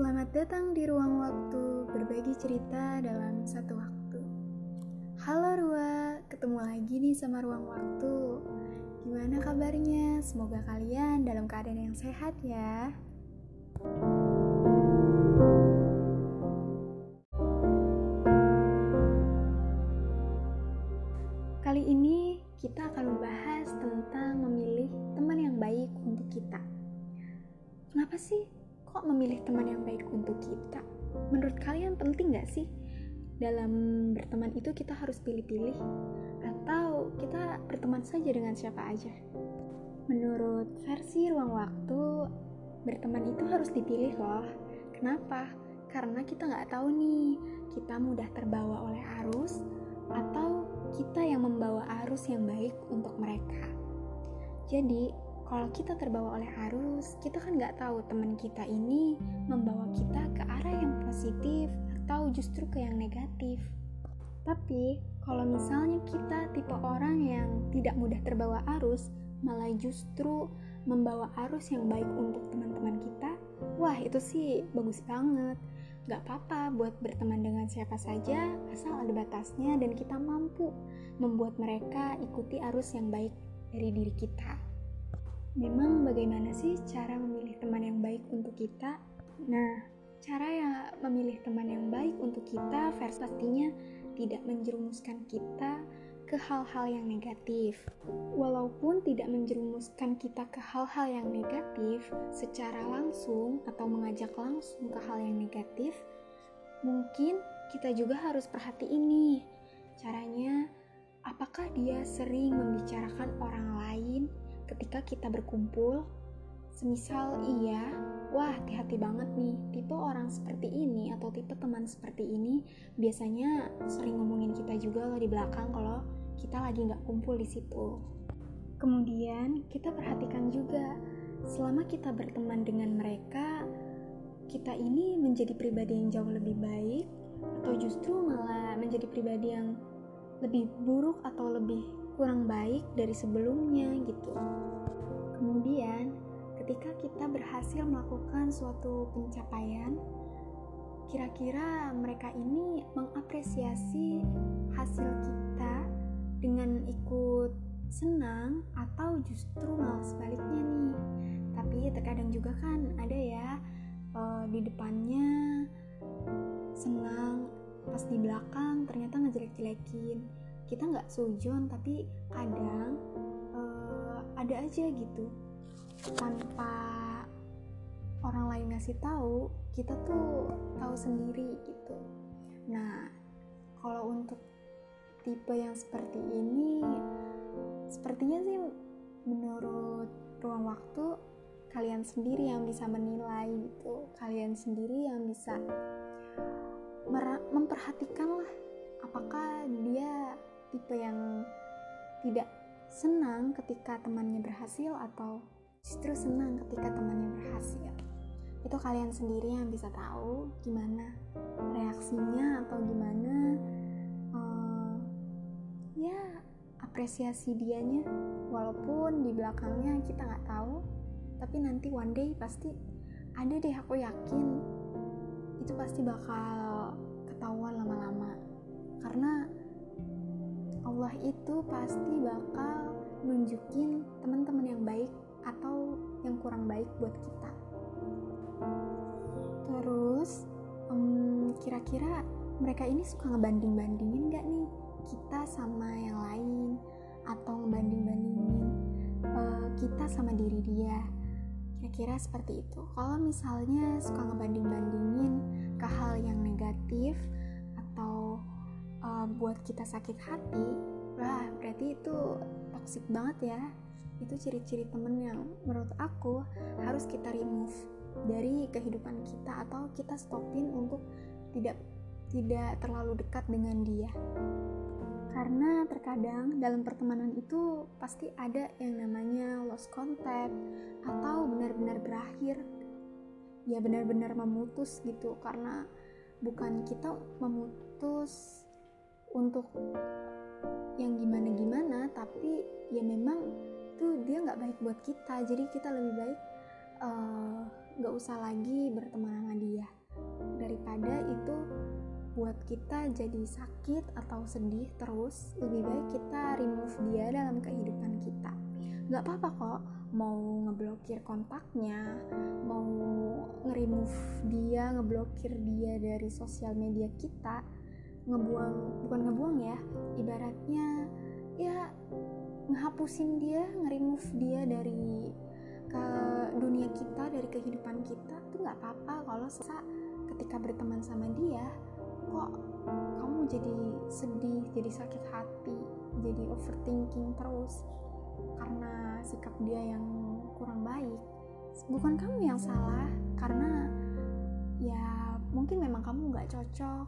Selamat datang di ruang waktu berbagi cerita dalam satu waktu. Halo Rua, ketemu lagi nih sama ruang waktu. Gimana kabarnya? Semoga kalian dalam keadaan yang sehat ya. Kali ini kita akan membahas tentang memilih teman yang baik untuk kita. Kenapa sih kok memilih teman yang baik untuk kita? Menurut kalian penting gak sih? Dalam berteman itu kita harus pilih-pilih atau kita berteman saja dengan siapa aja? Menurut versi ruang waktu, berteman itu harus dipilih loh. Kenapa? Karena kita nggak tahu nih, kita mudah terbawa oleh arus atau kita yang membawa arus yang baik untuk mereka. Jadi, kalau kita terbawa oleh arus, kita kan nggak tahu teman kita ini membawa kita ke arah yang positif atau justru ke yang negatif. Tapi, kalau misalnya kita tipe orang yang tidak mudah terbawa arus, malah justru membawa arus yang baik untuk teman-teman kita, wah itu sih bagus banget. Gak apa-apa buat berteman dengan siapa saja, asal ada batasnya dan kita mampu membuat mereka ikuti arus yang baik dari diri kita. Memang bagaimana sih cara memilih teman yang baik untuk kita? Nah, cara yang memilih teman yang baik untuk kita versi pastinya tidak menjerumuskan kita ke hal-hal yang negatif. Walaupun tidak menjerumuskan kita ke hal-hal yang negatif secara langsung atau mengajak langsung ke hal yang negatif, mungkin kita juga harus perhatiin nih caranya apakah dia sering membicarakan orang lain ketika kita berkumpul, semisal iya, wah hati-hati banget nih, tipe orang seperti ini atau tipe teman seperti ini biasanya sering ngomongin kita juga loh di belakang kalau kita lagi nggak kumpul di situ. Kemudian kita perhatikan juga, selama kita berteman dengan mereka, kita ini menjadi pribadi yang jauh lebih baik atau justru malah menjadi pribadi yang lebih buruk atau lebih kurang baik dari sebelumnya gitu. Kemudian, ketika kita berhasil melakukan suatu pencapaian, kira-kira mereka ini mengapresiasi hasil kita dengan ikut senang atau justru malah sebaliknya nih. Tapi terkadang juga kan ada ya uh, di depannya senang, pas di belakang ternyata ngejelek-jelekin kita nggak sujon tapi kadang uh, ada aja gitu. Tanpa orang lain ngasih tahu kita tuh tahu sendiri gitu. Nah kalau untuk tipe yang seperti ini sepertinya sih menurut ruang waktu kalian sendiri yang bisa menilai gitu. Kalian sendiri yang bisa memperhatikan lah apakah dia tipe yang tidak senang ketika temannya berhasil atau justru senang ketika temannya berhasil. Itu kalian sendiri yang bisa tahu gimana reaksinya atau gimana uh, ya apresiasi dianya. Walaupun di belakangnya kita nggak tahu tapi nanti one day pasti ada deh aku yakin itu pasti bakal ketahuan lama-lama. Karena Allah itu pasti bakal nunjukin teman-teman yang baik atau yang kurang baik buat kita. Terus, um, kira-kira mereka ini suka ngebanding-bandingin gak nih kita sama yang lain atau ngebanding-bandingin uh, kita sama diri dia? Kira-kira seperti itu. Kalau misalnya suka ngebanding-bandingin ke hal yang negatif atau uh, buat kita sakit hati, itu toxic banget ya. Itu ciri-ciri temen yang menurut aku harus kita remove dari kehidupan kita atau kita stopin untuk tidak tidak terlalu dekat dengan dia. Karena terkadang dalam pertemanan itu pasti ada yang namanya lost contact atau benar-benar berakhir ya benar-benar memutus gitu karena bukan kita memutus untuk yang gimana-gimana tapi ya memang tuh dia nggak baik buat kita. Jadi kita lebih baik uh, gak usah lagi berteman sama dia. Daripada itu buat kita jadi sakit atau sedih terus lebih baik kita remove dia dalam kehidupan kita. Gak apa-apa kok mau ngeblokir kontaknya mau nge-remove dia ngeblokir dia dari sosial media kita. Ngebuang bukan ngebuang ya ibaratnya ya ngehapusin dia nge-remove dia dari ke dunia kita dari kehidupan kita tuh nggak apa-apa. Kalau ketika berteman sama dia kok kamu jadi sedih jadi sakit hati jadi overthinking terus karena sikap dia yang kurang baik? Bukan kamu yang salah karena ya mungkin memang kamu nggak cocok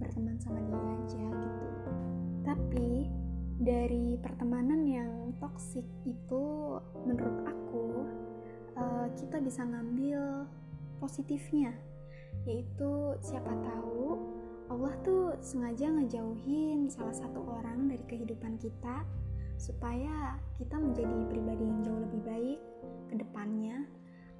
berteman sama dia aja gitu. Tapi dari pertemanan yang toksik itu menurut aku uh, kita bisa ngambil positifnya. Yaitu siapa tahu Allah tuh sengaja ngejauhin salah satu orang dari kehidupan kita supaya kita menjadi pribadi yang jauh lebih baik ke depannya.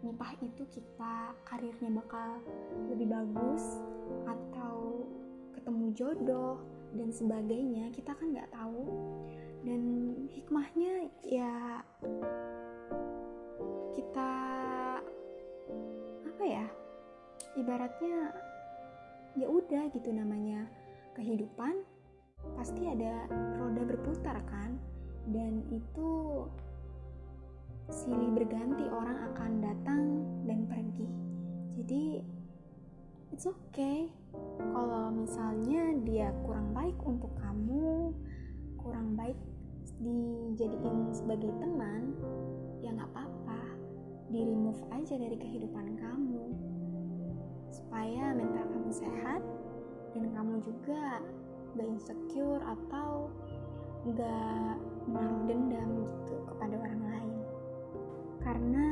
Entah itu kita karirnya bakal lebih bagus atau ketemu jodoh dan sebagainya kita kan nggak tahu. Dan hikmahnya ya kita apa ya ibaratnya ya udah gitu namanya kehidupan pasti ada roda berputar kan? Dan itu silih berganti orang akan datang dan pergi. Jadi it's okay. Kalau misalnya dia kurang baik untuk kamu kurang baik dijadiin sebagai teman ya nggak apa-apa. Di remove aja dari kehidupan kamu. Supaya mental kamu sehat dan kamu juga gak insecure atau gak menaruh dendam gitu kepada orang lain. Karena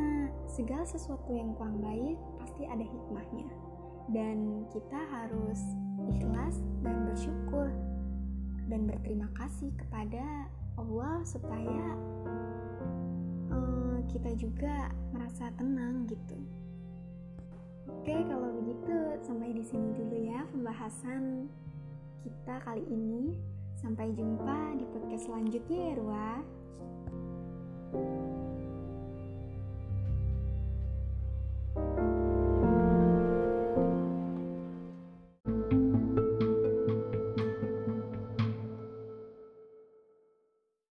segala sesuatu yang kurang baik pasti ada hikmahnya dan kita harus ikhlas dan bersyukur dan berterima kasih kepada Allah supaya uh, kita juga merasa tenang gitu. Oke, kalau begitu sampai di sini dulu ya pembahasan kita kali ini. Sampai jumpa di podcast selanjutnya ya, Ruah.